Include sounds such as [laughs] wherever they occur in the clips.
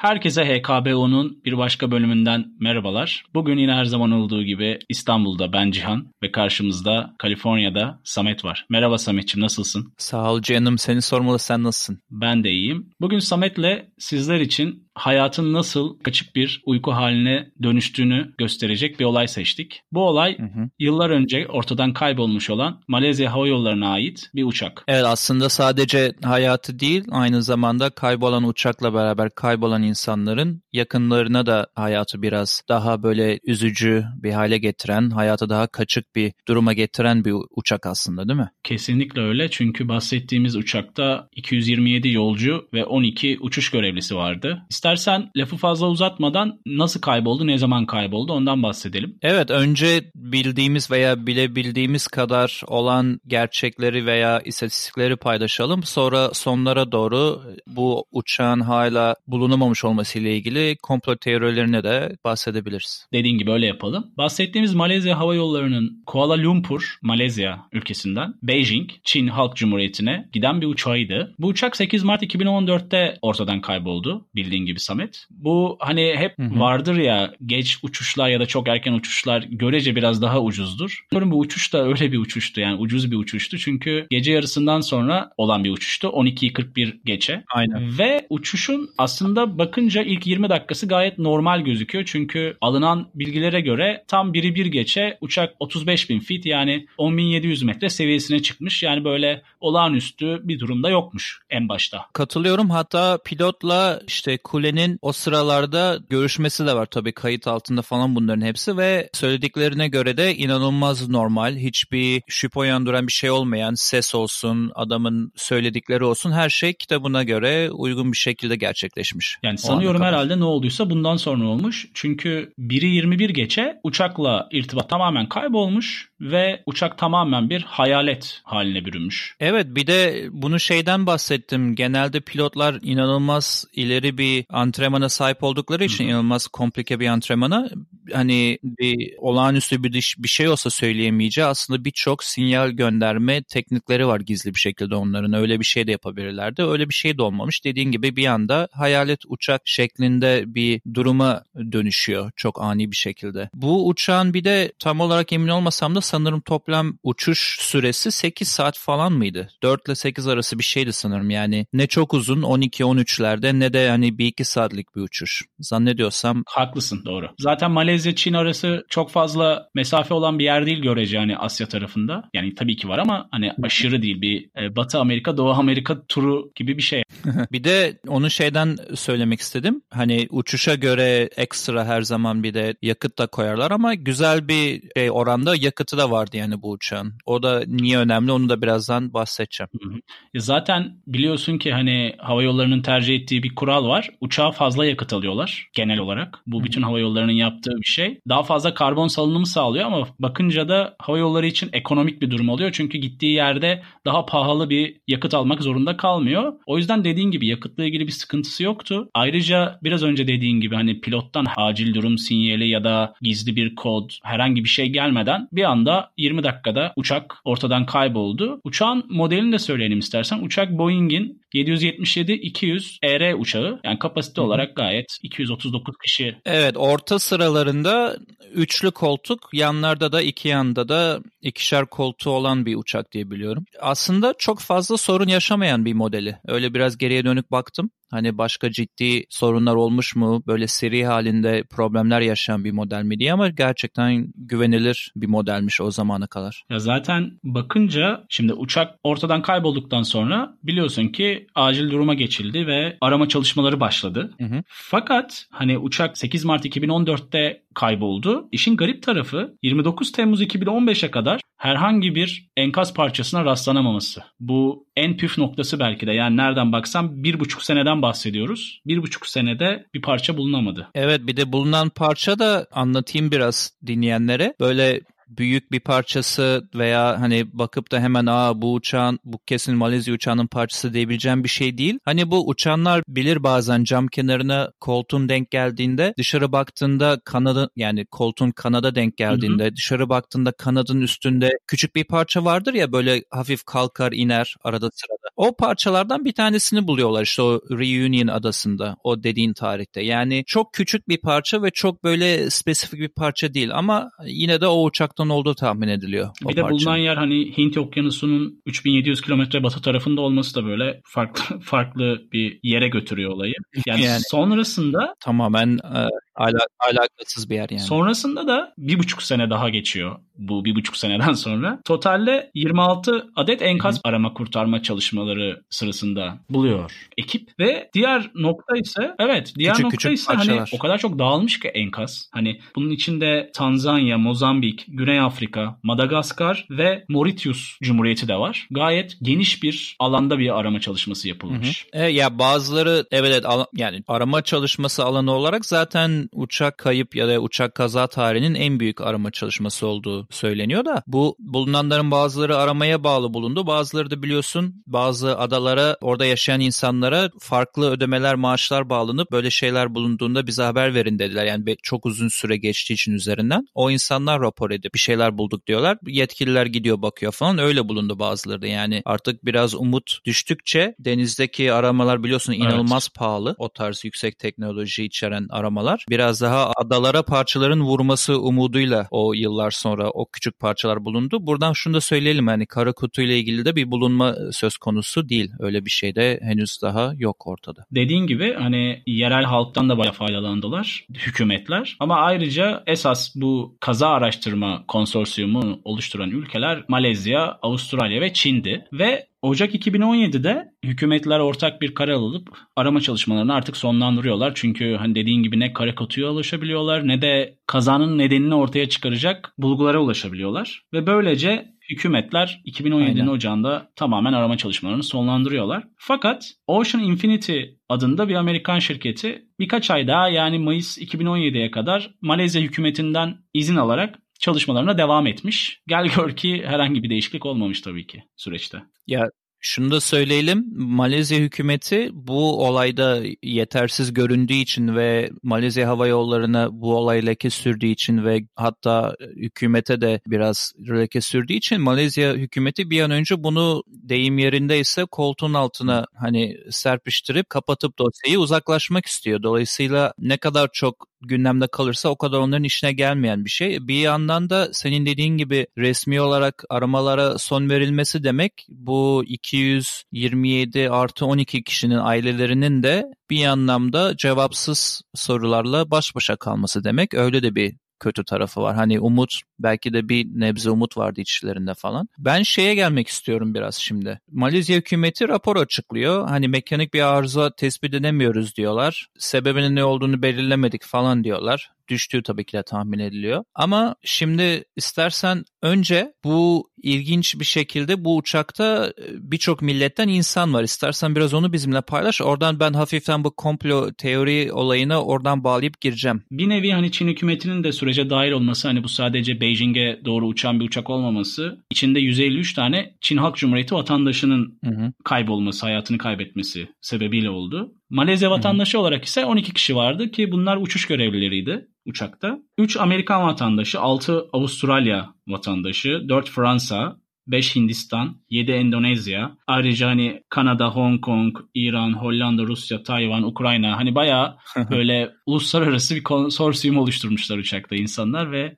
Herkese HKBO'nun bir başka bölümünden merhabalar. Bugün yine her zaman olduğu gibi İstanbul'da ben Cihan ve karşımızda Kaliforniya'da Samet var. Merhaba Samet'ciğim nasılsın? Sağ ol canım seni sormalı sen nasılsın? Ben de iyiyim. Bugün Samet'le sizler için hayatın nasıl kaçık bir uyku haline dönüştüğünü gösterecek bir olay seçtik. Bu olay hı hı. yıllar önce ortadan kaybolmuş olan Malezya Hava Yolları'na ait bir uçak. Evet aslında sadece hayatı değil aynı zamanda kaybolan uçakla beraber kaybolan insanların yakınlarına da hayatı biraz daha böyle üzücü bir hale getiren, hayatı daha kaçık bir duruma getiren bir uçak aslında değil mi? Kesinlikle öyle çünkü bahsettiğimiz uçakta 227 yolcu ve 12 uçuş görevlisi vardı. İstersen lafı fazla uzatmadan nasıl kayboldu, ne zaman kayboldu ondan bahsedelim. Evet, önce bildiğimiz veya bilebildiğimiz kadar olan gerçekleri veya istatistikleri paylaşalım. Sonra sonlara doğru bu uçağın hala bulunamamış olması ile ilgili komplo teorilerine de bahsedebiliriz. Dediğin gibi öyle yapalım. Bahsettiğimiz Malezya Hava Yolları'nın Kuala Lumpur, Malezya ülkesinden Beijing, Çin Halk Cumhuriyeti'ne giden bir uçağıydı. Bu uçak 8 Mart 2014'te ortadan kayboldu bildiğin gibi Samet. Bu hani hep hı hı. vardır ya geç uçuşlar ya da çok erken uçuşlar görece biraz daha ucuzdur. Sanırım bu uçuş da öyle bir uçuştu yani ucuz bir uçuştu. Çünkü gece yarısından sonra olan bir uçuştu. 12.41 geçe. Aynen. Ve uçuşun aslında bakınca ilk 20 dakikası gayet normal gözüküyor. Çünkü alınan bilgilere göre tam biri bir geçe uçak 35 bin feet yani 10.700 metre seviyesine çıkmış. Yani böyle olağanüstü bir durumda yokmuş en başta. Katılıyorum. Hatta pilotla işte kulenin o sıralarda görüşmesi de var tabii kayıt altında falan bunların hepsi ve söylediklerine göre de inanılmaz normal. Hiçbir şüphe uyandıran bir şey olmayan ses olsun, adamın söyledikleri olsun her şey kitabına göre uygun bir şekilde gerçekleşmiş. Yani sanıyorum herhalde ne olduysa bundan sonra olmuş. Çünkü biri 21 geçe uçakla irtibat tamamen kaybolmuş ve uçak tamamen bir hayalet haline bürünmüş. Evet bir de bunu şeyden bahsettim. Genelde pilotlar inanılmaz ileri bir antrenmana sahip oldukları için Hı-hı. inanılmaz komplike bir antrenmana hani bir olağanüstü bir, bir şey olsa söyleyemeyeceği aslında birçok sinyal gönderme teknikleri var gizli bir şekilde onların. Öyle bir şey de yapabilirlerdi. Öyle bir şey de olmamış. Dediğin gibi bir anda hayalet uçak şeklinde bir duruma dönüşüyor çok ani bir şekilde. Bu uçağın bir de tam olarak emin olmasam da sanırım toplam uçuş süresi 8 saat falan mıydı? 4 ile 8 arası bir şeydi sanırım yani. Ne çok uzun 12-13'lerde ne de hani bir iki saatlik bir uçuş. Zannediyorsam. Haklısın doğru. Zaten Malezya Çin arası çok fazla mesafe olan bir yer değil görece yani Asya tarafında. Yani tabii ki var ama hani aşırı değil bir e, Batı Amerika Doğu Amerika turu gibi bir şey. [laughs] bir de onu şeyden söylemek istedim. Hani uçuşa göre ekstra her zaman bir de yakıt da koyarlar ama güzel bir şey oranda yakıtı da vardı yani bu uçağın. O da niye önemli onu da birazdan bahsedeceğim. Hı hı. Zaten biliyorsun ki hani hava yollarının tercih ettiği bir kural var. Uçağa fazla yakıt alıyorlar genel olarak. Bu bütün hava yollarının yaptığı bir şey. Daha fazla karbon salınımı sağlıyor ama bakınca da hava yolları için ekonomik bir durum oluyor. Çünkü gittiği yerde daha pahalı bir yakıt almak zorunda kalmıyor. O yüzden dediğin gibi yakıtla ilgili bir sıkıntısı yoktu. Ayrıca biraz önce dediğin gibi hani pilottan acil durum sinyali ya da gizli bir kod herhangi bir şey gelmeden bir anda 20 dakikada uçak ortadan kayboldu. Uçağın modelini de söyleyelim istersen. Uçak Boeing'in 777-200 ER uçağı. Yani kapasite olarak gayet 239 kişi. Evet orta sıralarında üçlü koltuk yanlarda da iki yanda da ikişer koltuğu olan bir uçak diye biliyorum. Aslında çok fazla sorun yaşamayan bir modeli. Öyle biraz geriye dönük baktım. Hani başka ciddi sorunlar olmuş mu? Böyle seri halinde problemler yaşayan bir model mi diye ama gerçekten güvenilir bir modelmiş o zamana kadar. Ya zaten bakınca şimdi uçak ortadan kaybolduktan sonra biliyorsun ki acil duruma geçildi ve arama çalışmaları başladı. Hı hı. Fakat hani uçak 8 Mart 2014'te kayboldu. İşin garip tarafı 29 Temmuz 2015'e kadar herhangi bir enkaz parçasına rastlanamaması. Bu en püf noktası belki de yani nereden baksam bir buçuk seneden bahsediyoruz. Bir buçuk senede bir parça bulunamadı. Evet bir de bulunan parça da anlatayım biraz dinleyenlere. Böyle büyük bir parçası veya hani bakıp da hemen aa bu uçağın bu kesin Malezya uçağının parçası diyebileceğim bir şey değil. Hani bu uçanlar bilir bazen cam kenarına koltuğun denk geldiğinde dışarı baktığında kanadı yani koltuğun kanada denk geldiğinde hı hı. dışarı baktığında kanadın üstünde küçük bir parça vardır ya böyle hafif kalkar iner arada sırada. O parçalardan bir tanesini buluyorlar işte o Reunion adasında o dediğin tarihte. Yani çok küçük bir parça ve çok böyle spesifik bir parça değil ama yine de o uçaktan olduğu tahmin ediliyor. Bir de bulunan yer hani Hint Okyanusu'nun 3700 kilometre batı tarafında olması da böyle farklı [laughs] farklı bir yere götürüyor olayı. Yani, yani sonrasında tamamen e, ala, alakasız bir yer yani. Sonrasında da bir buçuk sene daha geçiyor bu bir buçuk seneden sonra. Totalde 26 adet enkaz Hı-hı. arama kurtarma çalışmaları sırasında buluyor ekip ve diğer nokta ise evet diğer küçük, nokta küçük ise hani parçalar. hani o kadar çok dağılmış ki enkaz. Hani bunun içinde Tanzanya, Mozambik, Güney Afrika, Madagaskar ve Mauritius Cumhuriyeti de var. Gayet geniş bir alanda bir arama çalışması yapılmış. Hı hı. E, ya bazıları evet, evet yani arama çalışması alanı olarak zaten uçak kayıp ya da uçak kaza tarihinin en büyük arama çalışması olduğu söyleniyor da bu bulunanların bazıları aramaya bağlı bulundu. Bazıları da biliyorsun bazı adalara orada yaşayan insanlara farklı ödemeler maaşlar bağlanıp böyle şeyler bulunduğunda bize haber verin dediler. Yani çok uzun süre geçtiği için üzerinden. O insanlar rapor edip bir şeyler bulduk diyorlar. Yetkililer gidiyor bakıyor falan öyle bulundu bazıları da. Yani artık biraz umut düştükçe denizdeki aramalar biliyorsun inanılmaz evet. pahalı. O tarz yüksek teknoloji içeren aramalar. Biraz daha adalara parçaların vurması umuduyla o yıllar sonra o küçük parçalar bulundu. Buradan şunu da söyleyelim yani kara kutu ile ilgili de bir bulunma söz konusu değil. Öyle bir şey de henüz daha yok ortada. Dediğin gibi hani yerel halktan da bayağı faydalandılar hükümetler. Ama ayrıca esas bu kaza araştırma konsorsiyumu oluşturan ülkeler Malezya, Avustralya ve Çin'di. Ve Ocak 2017'de hükümetler ortak bir karar alıp arama çalışmalarını artık sonlandırıyorlar. Çünkü hani dediğin gibi ne kara kutuya ulaşabiliyorlar ne de kazanın nedenini ortaya çıkaracak bulgulara ulaşabiliyorlar. Ve böylece hükümetler 2017'nin Aynen. ocağında tamamen arama çalışmalarını sonlandırıyorlar. Fakat Ocean Infinity adında bir Amerikan şirketi birkaç ay daha yani Mayıs 2017'ye kadar Malezya hükümetinden izin alarak çalışmalarına devam etmiş. Gel gör ki herhangi bir değişiklik olmamış tabii ki süreçte. Ya şunu da söyleyelim. Malezya hükümeti bu olayda yetersiz göründüğü için ve Malezya Hava Yolları'na bu olay leke sürdüğü için ve hatta hükümete de biraz leke sürdüğü için Malezya hükümeti bir an önce bunu deyim yerindeyse koltuğun altına hani serpiştirip kapatıp dosyayı uzaklaşmak istiyor. Dolayısıyla ne kadar çok gündemde kalırsa o kadar onların işine gelmeyen bir şey. Bir yandan da senin dediğin gibi resmi olarak aramalara son verilmesi demek bu 227 artı 12 kişinin ailelerinin de bir anlamda cevapsız sorularla baş başa kalması demek. Öyle de bir kötü tarafı var. Hani umut belki de bir nebze umut vardı içlerinde falan. Ben şeye gelmek istiyorum biraz şimdi. Malezya hükümeti rapor açıklıyor. Hani mekanik bir arıza tespit edemiyoruz diyorlar. Sebebinin ne olduğunu belirlemedik falan diyorlar düştüğü tabii ki de tahmin ediliyor. Ama şimdi istersen önce bu ilginç bir şekilde bu uçakta e, birçok milletten insan var. İstersen biraz onu bizimle paylaş. Oradan ben hafiften bu komplo teori olayına oradan bağlayıp gireceğim. Bir nevi hani Çin hükümetinin de sürece dahil olması hani bu sadece Beijing'e doğru uçan bir uçak olmaması içinde 153 tane Çin Halk Cumhuriyeti vatandaşının hı hı. kaybolması, hayatını kaybetmesi sebebiyle oldu. Malezya vatandaşı Hı-hı. olarak ise 12 kişi vardı ki bunlar uçuş görevlileriydi uçakta. 3 Amerikan vatandaşı, 6 Avustralya vatandaşı, 4 Fransa, 5 Hindistan, 7 Endonezya. Ayrıca hani Kanada, Hong Kong, İran, Hollanda, Rusya, Tayvan, Ukrayna hani bayağı böyle uluslararası bir konsorsiyum oluşturmuşlar uçakta insanlar ve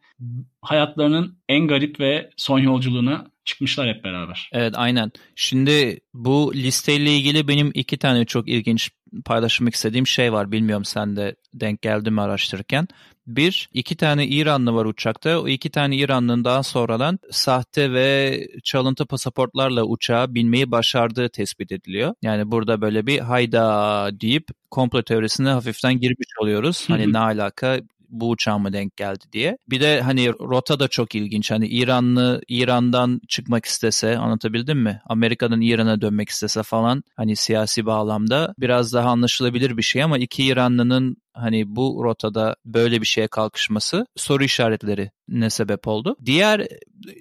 hayatlarının en garip ve son yolculuğuna çıkmışlar hep beraber. Evet aynen. Şimdi bu listeyle ilgili benim iki tane çok ilginç paylaşmak istediğim şey var. Bilmiyorum sen de denk geldi mi araştırırken. Bir, iki tane İranlı var uçakta. O iki tane İranlı'nın daha sonradan sahte ve çalıntı pasaportlarla uçağa binmeyi başardığı tespit ediliyor. Yani burada böyle bir hayda deyip komplo teorisine hafiften girmiş oluyoruz. Hani ne alaka bu uçağa mı denk geldi diye. Bir de hani rota da çok ilginç. Hani İranlı İran'dan çıkmak istese anlatabildim mi? Amerika'dan İran'a dönmek istese falan hani siyasi bağlamda biraz daha anlaşılabilir bir şey ama iki İranlının hani bu rotada böyle bir şeye kalkışması soru işaretleri ne sebep oldu? Diğer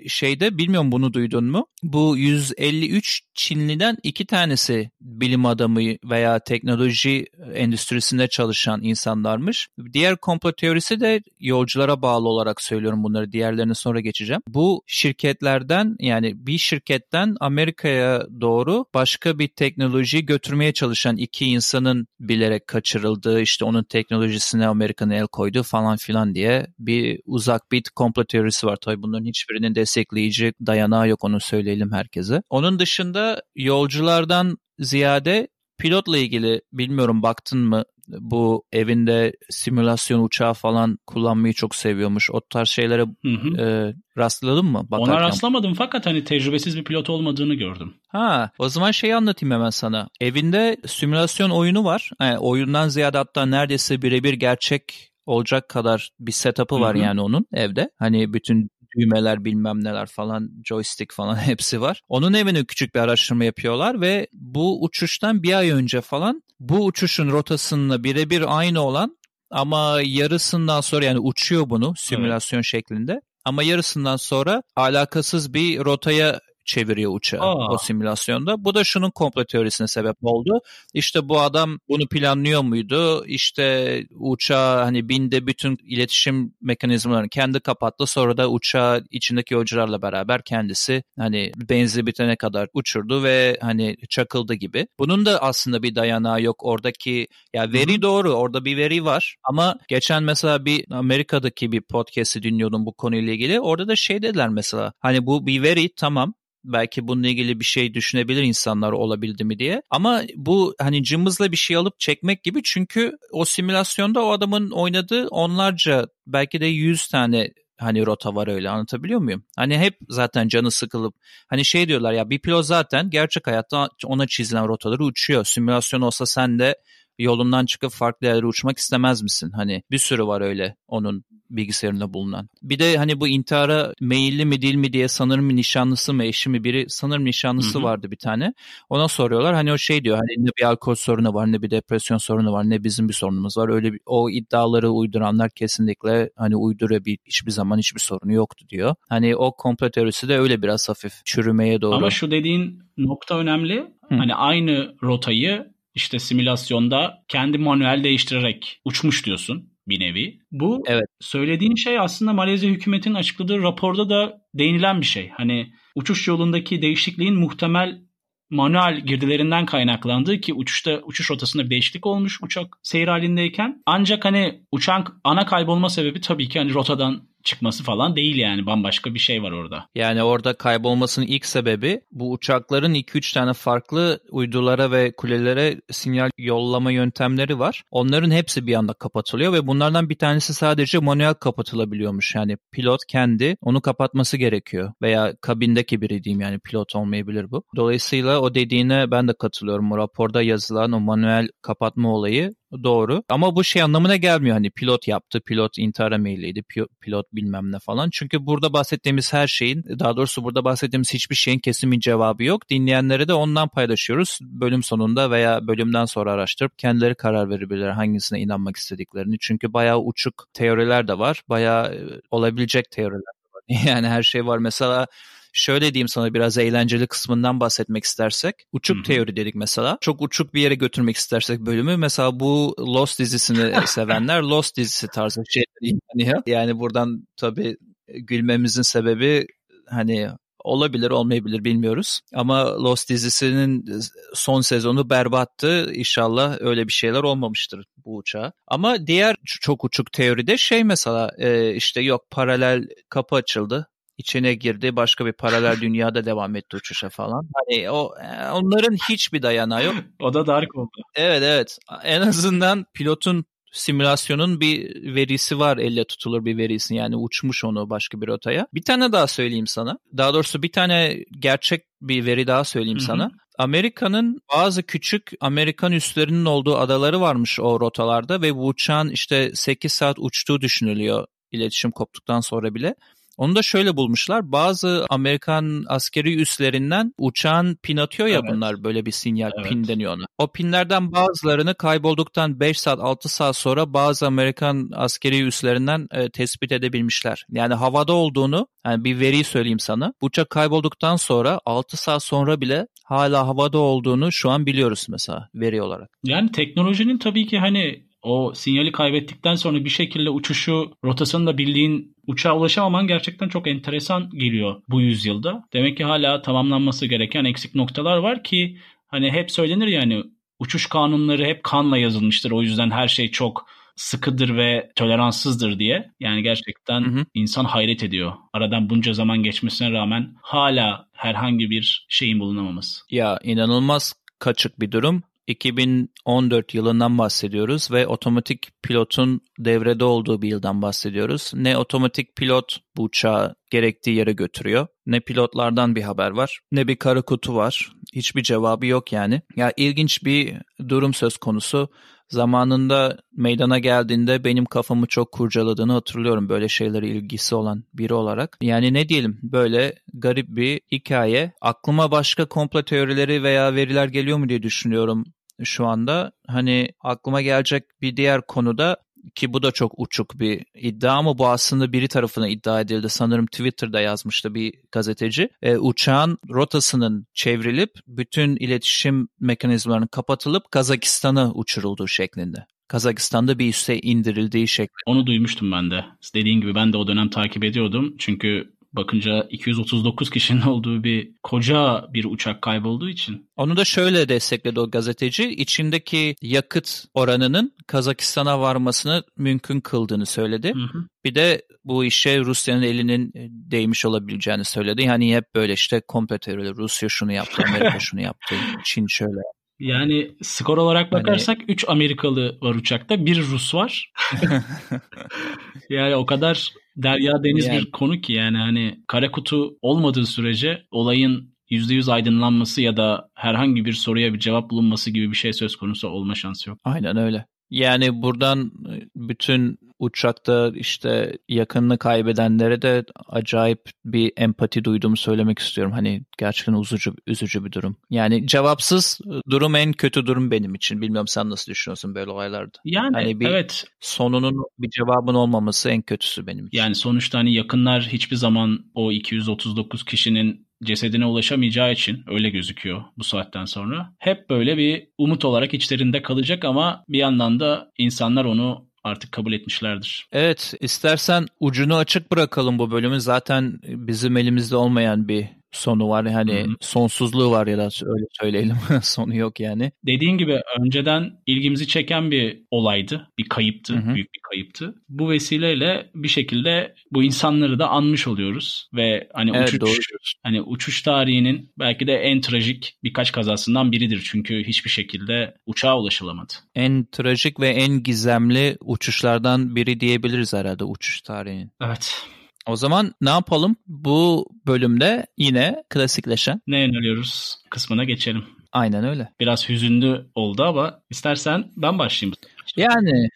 şeyde bilmiyorum bunu duydun mu? Bu 153 Çinliden iki tanesi bilim adamı veya teknoloji endüstrisinde çalışan insanlarmış. Diğer komplo teorisi de yolculara bağlı olarak söylüyorum bunları. Diğerlerini sonra geçeceğim. Bu şirketlerden yani bir şirketten Amerika'ya doğru başka bir teknolojiyi götürmeye çalışan iki insanın bilerek kaçırıldığı işte onun teknolojisine Amerika'nın el koyduğu falan filan diye bir uzak bir komplo teorisi var. Tabii bunların hiçbirinin destekleyici dayanağı yok onu söyleyelim herkese. Onun dışında yolculardan ziyade pilotla ilgili bilmiyorum baktın mı bu evinde simülasyon uçağı falan kullanmayı çok seviyormuş. O tarz şeylere hı hı. E, rastladın mı? Bakarken? Ona rastlamadım fakat hani tecrübesiz bir pilot olmadığını gördüm. Ha, o zaman şeyi anlatayım hemen sana. Evinde simülasyon oyunu var. Yani oyundan ziyade hatta neredeyse birebir gerçek olacak kadar bir setup'ı var Hı-hı. yani onun evde. Hani bütün düğmeler bilmem neler falan joystick falan [laughs] hepsi var. Onun evine küçük bir araştırma yapıyorlar ve bu uçuştan bir ay önce falan bu uçuşun rotasında birebir aynı olan ama yarısından sonra yani uçuyor bunu simülasyon evet. şeklinde. Ama yarısından sonra alakasız bir rotaya çeviriyor uçağı Aa. o simülasyonda. Bu da şunun komplo teorisine sebep oldu. İşte bu adam bunu planlıyor muydu? İşte uçağı hani binde bütün iletişim mekanizmalarını kendi kapattı. Sonra da uçağı içindeki yolcularla beraber kendisi hani benzin bitene kadar uçurdu ve hani çakıldı gibi. Bunun da aslında bir dayanağı yok. Oradaki ya veri Hı-hı. doğru. Orada bir veri var. Ama geçen mesela bir Amerika'daki bir podcast'i dinliyordum bu konuyla ilgili. Orada da şey dediler mesela. Hani bu bir veri tamam belki bununla ilgili bir şey düşünebilir insanlar olabildi mi diye. Ama bu hani cımbızla bir şey alıp çekmek gibi çünkü o simülasyonda o adamın oynadığı onlarca belki de yüz tane hani rota var öyle anlatabiliyor muyum? Hani hep zaten canı sıkılıp hani şey diyorlar ya bir pilot zaten gerçek hayatta ona çizilen rotaları uçuyor. Simülasyon olsa sen de yolundan çıkıp farklı yerlere uçmak istemez misin? Hani bir sürü var öyle onun bilgisayarında bulunan. Bir de hani bu intihara meyilli mi değil mi diye sanırım nişanlısı mı eşi mi biri sanırım nişanlısı Hı-hı. vardı bir tane. Ona soruyorlar hani o şey diyor hani ne bir alkol sorunu var ne bir depresyon sorunu var ne bizim bir sorunumuz var. Öyle bir, o iddiaları uyduranlar kesinlikle hani uydura bir hiçbir zaman hiçbir sorunu yoktu diyor. Hani o komplo teorisi de öyle biraz hafif çürümeye doğru. Ama şu dediğin nokta önemli. Hı. Hani aynı rotayı işte simülasyonda kendi manuel değiştirerek uçmuş diyorsun bir nevi. Bu evet. söylediğin şey aslında Malezya hükümetinin açıkladığı raporda da değinilen bir şey. Hani uçuş yolundaki değişikliğin muhtemel manuel girdilerinden kaynaklandığı ki uçuşta uçuş rotasında bir değişiklik olmuş uçak seyir halindeyken. Ancak hani uçağın ana kaybolma sebebi tabii ki hani rotadan çıkması falan değil yani bambaşka bir şey var orada. Yani orada kaybolmasının ilk sebebi bu uçakların 2-3 tane farklı uydulara ve kulelere sinyal yollama yöntemleri var. Onların hepsi bir anda kapatılıyor ve bunlardan bir tanesi sadece manuel kapatılabiliyormuş. Yani pilot kendi onu kapatması gerekiyor veya kabindeki biri diyeyim yani pilot olmayabilir bu. Dolayısıyla o dediğine ben de katılıyorum. O raporda yazılan o manuel kapatma olayı Doğru. Ama bu şey anlamına gelmiyor. Hani pilot yaptı, pilot intihara meyilliydi, pilot bilmem ne falan. Çünkü burada bahsettiğimiz her şeyin, daha doğrusu burada bahsettiğimiz hiçbir şeyin kesin bir cevabı yok. Dinleyenlere de ondan paylaşıyoruz. Bölüm sonunda veya bölümden sonra araştırıp kendileri karar verebilirler hangisine inanmak istediklerini. Çünkü bayağı uçuk teoriler de var. Bayağı e, olabilecek teoriler de var. [laughs] Yani her şey var. Mesela Şöyle diyeyim sana biraz eğlenceli kısmından bahsetmek istersek. Uçuk Hı-hı. teori dedik mesela. Çok uçuk bir yere götürmek istersek bölümü. Mesela bu Lost dizisini [laughs] sevenler Lost dizisi tarzı inanıyor. Yani buradan tabii gülmemizin sebebi hani olabilir olmayabilir bilmiyoruz. Ama Lost dizisinin son sezonu berbattı. İnşallah öyle bir şeyler olmamıştır bu uçağa. Ama diğer çok uçuk teoride şey mesela işte yok paralel kapı açıldı içine girdi. Başka bir paralel [laughs] dünyada devam etti uçuşa falan. Hani o e, onların hiçbir dayanağı yok. o da dark oldu. Evet evet. En azından pilotun simülasyonun bir verisi var elle tutulur bir verisi yani uçmuş onu başka bir rotaya. Bir tane daha söyleyeyim sana. Daha doğrusu bir tane gerçek bir veri daha söyleyeyim Hı-hı. sana. Amerika'nın bazı küçük Amerikan üslerinin olduğu adaları varmış o rotalarda ve bu uçağın işte 8 saat uçtuğu düşünülüyor iletişim koptuktan sonra bile. Onu da şöyle bulmuşlar. Bazı Amerikan askeri üslerinden uçağın pin atıyor ya Evet. bunlar böyle bir sinyal Evet. pin deniyor ona. O pinlerden bazılarını kaybolduktan 5 saat 6 saat sonra bazı Amerikan askeri üslerinden e, tespit edebilmişler. Yani havada olduğunu yani bir veriyi söyleyeyim sana. Uçak kaybolduktan sonra 6 saat sonra bile hala havada olduğunu şu an biliyoruz mesela veri olarak. Yani teknolojinin tabii ki hani o sinyali kaybettikten sonra bir şekilde uçuşu rotasını da bildiğin uçağa ulaşamaman gerçekten çok enteresan geliyor bu yüzyılda. Demek ki hala tamamlanması gereken eksik noktalar var ki hani hep söylenir yani uçuş kanunları hep kanla yazılmıştır. O yüzden her şey çok sıkıdır ve toleranssızdır diye. Yani gerçekten Hı hı. insan hayret ediyor. Aradan bunca zaman geçmesine rağmen hala herhangi bir şeyin bulunamaması. Ya inanılmaz kaçık bir durum. 2014 yılından bahsediyoruz ve otomatik pilotun devrede olduğu bir yıldan bahsediyoruz. Ne otomatik pilot bu uçağı gerektiği yere götürüyor, ne pilotlardan bir haber var, ne bir kara kutu var. Hiçbir cevabı yok yani. Ya ilginç bir durum söz konusu. Zamanında meydana geldiğinde benim kafamı çok kurcaladığını hatırlıyorum böyle şeylere ilgisi olan biri olarak. Yani ne diyelim böyle garip bir hikaye. Aklıma başka komplo teorileri veya veriler geliyor mu diye düşünüyorum şu anda. Hani aklıma gelecek bir diğer konuda ki bu da çok uçuk bir iddia ama bu aslında biri tarafına iddia edildi. Sanırım Twitter'da yazmıştı bir gazeteci. E, uçağın rotasının çevrilip bütün iletişim mekanizmalarının kapatılıp Kazakistan'a uçurulduğu şeklinde. Kazakistan'da bir üsse indirildiği şeklinde. Onu duymuştum ben de. Dediğin gibi ben de o dönem takip ediyordum. Çünkü bakınca 239 kişinin [laughs] olduğu bir koca bir uçak kaybolduğu için. Onu da şöyle destekledi o gazeteci. İçindeki yakıt oranının Kazakistan'a varmasını mümkün kıldığını söyledi. Hı hı. Bir de bu işe Rusya'nın elinin değmiş olabileceğini söyledi. Yani hep böyle işte komplo teorileri. Rusya şunu yaptı, Amerika [laughs] şunu yaptı, Çin şöyle. Yani skor olarak Hani- bakarsak 3 Amerikalı var uçakta, bir Rus var. [laughs] yani o kadar derya deniz Yani- bir konu ki yani hani kara kutu olmadığı sürece olayın %100 aydınlanması ya da herhangi bir soruya bir cevap bulunması gibi bir şey söz konusu olma şansı yok. Aynen öyle. Yani buradan bütün uçakta işte yakınını kaybedenlere de acayip bir empati duyduğumu söylemek istiyorum. Hani gerçekten üzücü, üzücü bir durum. Yani cevapsız durum en kötü durum benim için. Bilmiyorum sen nasıl düşünüyorsun böyle olaylarda. Yani Hani bir- evet Sonunun bir cevabın olmaması en kötüsü benim için. yani sonuçta hani yakınlar hiçbir zaman o 239 kişinin cesedine ulaşamayacağı için öyle gözüküyor bu saatten sonra. Hep böyle bir umut olarak içlerinde kalacak ama bir yandan da insanlar onu artık kabul etmişlerdir. Evet, istersen ucunu açık bırakalım bu bölümün. Zaten bizim elimizde olmayan bir sonu var. Hani Hı hı. sonsuzluğu var ya da öyle söyleyelim. [laughs] Sonu yok yani. Dediğin gibi önceden ilgimizi çeken bir olaydı. Bir kayıptı. Hı hı. Büyük bir kayıptı. Bu vesileyle bir şekilde bu insanları da anmış oluyoruz ve hani Evet, uçuş doğru. hani uçuş tarihinin belki de en trajik birkaç kazasından biridir. Çünkü hiçbir şekilde uçağa ulaşılamadı. En trajik ve en gizemli uçuşlardan biri diyebiliriz herhalde uçuş tarihinin. Evet. O zaman ne yapalım? Bu bölümde yine klasikleşen. Ne öneriyoruz kısmına geçelim. Aynen öyle. Biraz hüzünlü oldu ama istersen ben başlayayım. Yani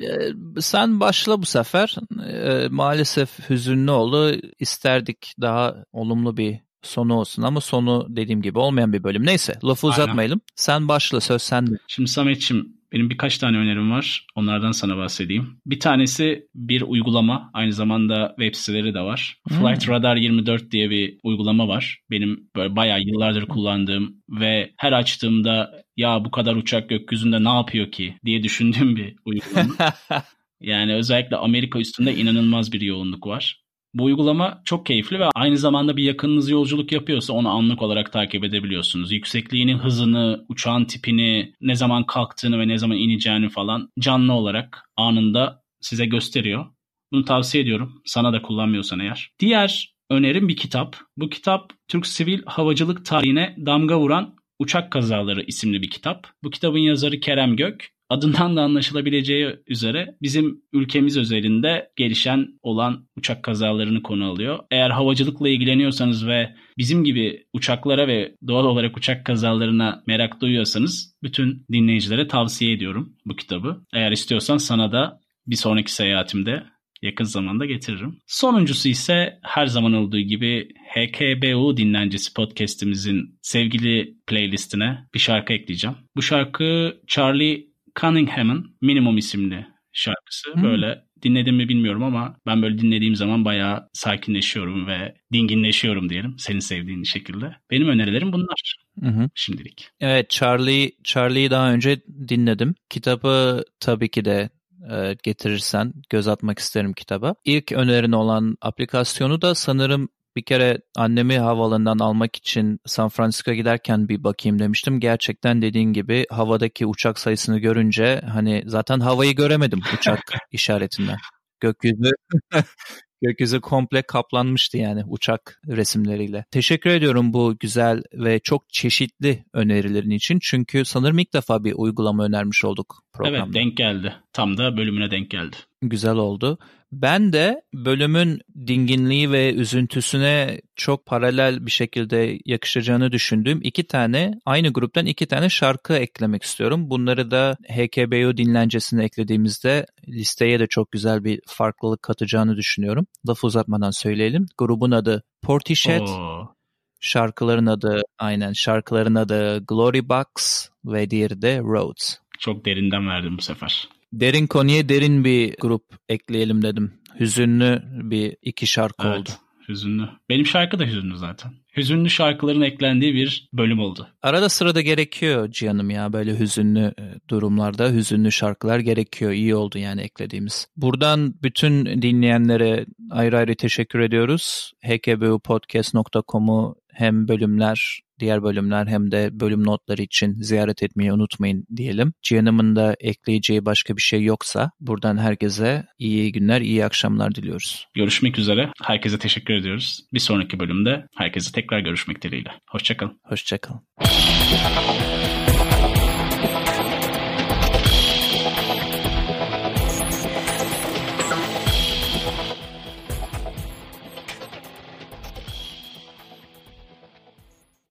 e, sen başla bu sefer. E, maalesef hüzünlü oldu. İsterdik daha olumlu bir sonu olsun ama sonu dediğim gibi olmayan bir bölüm. Neyse lafı Aynen. uzatmayalım. Sen başla söz sende. Şimdi Samet'ciğim benim birkaç tane önerim var. Onlardan sana bahsedeyim. Bir tanesi bir uygulama. Aynı zamanda web siteleri de var. Hmm. Flight Radar 24 diye bir uygulama var. Benim böyle bayağı yıllardır kullandığım ve her açtığımda ya bu kadar uçak gökyüzünde ne yapıyor ki diye düşündüğüm bir uygulama. [laughs] Yani özellikle Amerika üstünde inanılmaz bir yoğunluk var. Bu uygulama çok keyifli ve aynı zamanda bir yakınınız yolculuk yapıyorsa onu anlık olarak takip edebiliyorsunuz. Yüksekliğini, hızını, uçağın tipini, ne zaman kalktığını ve ne zaman ineceğini falan canlı olarak anında size gösteriyor. Bunu tavsiye ediyorum. Sana da kullanmıyorsan eğer. Diğer önerim bir kitap. Bu kitap Türk sivil havacılık tarihine damga vuran Uçak Kazaları isimli bir kitap. Bu kitabın yazarı Kerem Gök. Adından da anlaşılabileceği üzere bizim ülkemiz özelinde gelişen olan uçak kazalarını konu alıyor. Eğer havacılıkla ilgileniyorsanız ve bizim gibi uçaklara ve doğal olarak uçak kazalarına merak duyuyorsanız bütün dinleyicilere tavsiye ediyorum bu kitabı. Eğer istiyorsan sana da bir sonraki seyahatimde yakın zamanda getiririm. Sonuncusu ise her zaman olduğu gibi HKBU dinlencesi podcast'imizin sevgili playlistine bir şarkı ekleyeceğim. Bu şarkı Charlie Cunningham'ın Minimum isimli şarkısı. Hmm. Böyle dinledim mi bilmiyorum ama ben böyle dinlediğim zaman bayağı sakinleşiyorum ve dinginleşiyorum diyelim senin sevdiğin şekilde. Benim önerilerim bunlar. Hı hı. Şimdilik. Evet Charlie Charlie'yi daha önce dinledim. Kitabı tabii ki de e, getirirsen göz atmak isterim kitaba. İlk önerin olan aplikasyonu da sanırım bir kere annemi havaalanından almak için San Francisco'ya giderken bir bakayım demiştim. Gerçekten dediğin gibi havadaki uçak sayısını görünce hani zaten havayı göremedim uçak [laughs] işaretinden. Gökyüzü [laughs] Gökyüzü komple kaplanmıştı yani uçak resimleriyle. Teşekkür ediyorum bu güzel ve çok çeşitli önerilerin için. Çünkü sanırım ilk defa bir uygulama önermiş olduk programda. Evet denk geldi. Tam da bölümüne denk geldi. Güzel oldu. Ben de bölümün dinginliği ve üzüntüsüne çok paralel bir şekilde yakışacağını düşündüğüm iki tane aynı gruptan iki tane şarkı eklemek istiyorum. Bunları da HKBO dinlencesine eklediğimizde listeye de çok güzel bir farklılık katacağını düşünüyorum. Laf uzatmadan söyleyelim. Grubun adı Portishead. Oo. Şarkıların adı aynen şarkıların adı Glory Box ve diğeri de Roads. Çok derinden verdim bu sefer. Derin konuya derin bir grup ekleyelim dedim. Hüzünlü bir iki şarkı evet, oldu. Hüzünlü. Benim şarkı da hüzünlü zaten. Hüzünlü şarkıların eklendiği bir bölüm oldu. Arada sırada gerekiyor Cihan'ım ya böyle hüzünlü e, durumlarda hüzünlü şarkılar gerekiyor. İyi oldu yani eklediğimiz. Buradan bütün dinleyenlere ayrı ayrı teşekkür ediyoruz. hkbupodcast.com'u hem bölümler diğer bölümler hem de bölüm notları için ziyaret etmeyi unutmayın diyelim. Cihan'ımın da ekleyeceği başka bir şey yoksa buradan herkese iyi günler, iyi akşamlar diliyoruz. Görüşmek üzere. Herkese teşekkür ediyoruz. Bir sonraki bölümde herkese tekrar görüşmek dileğiyle. Hoşçakalın. Hoşçakalın.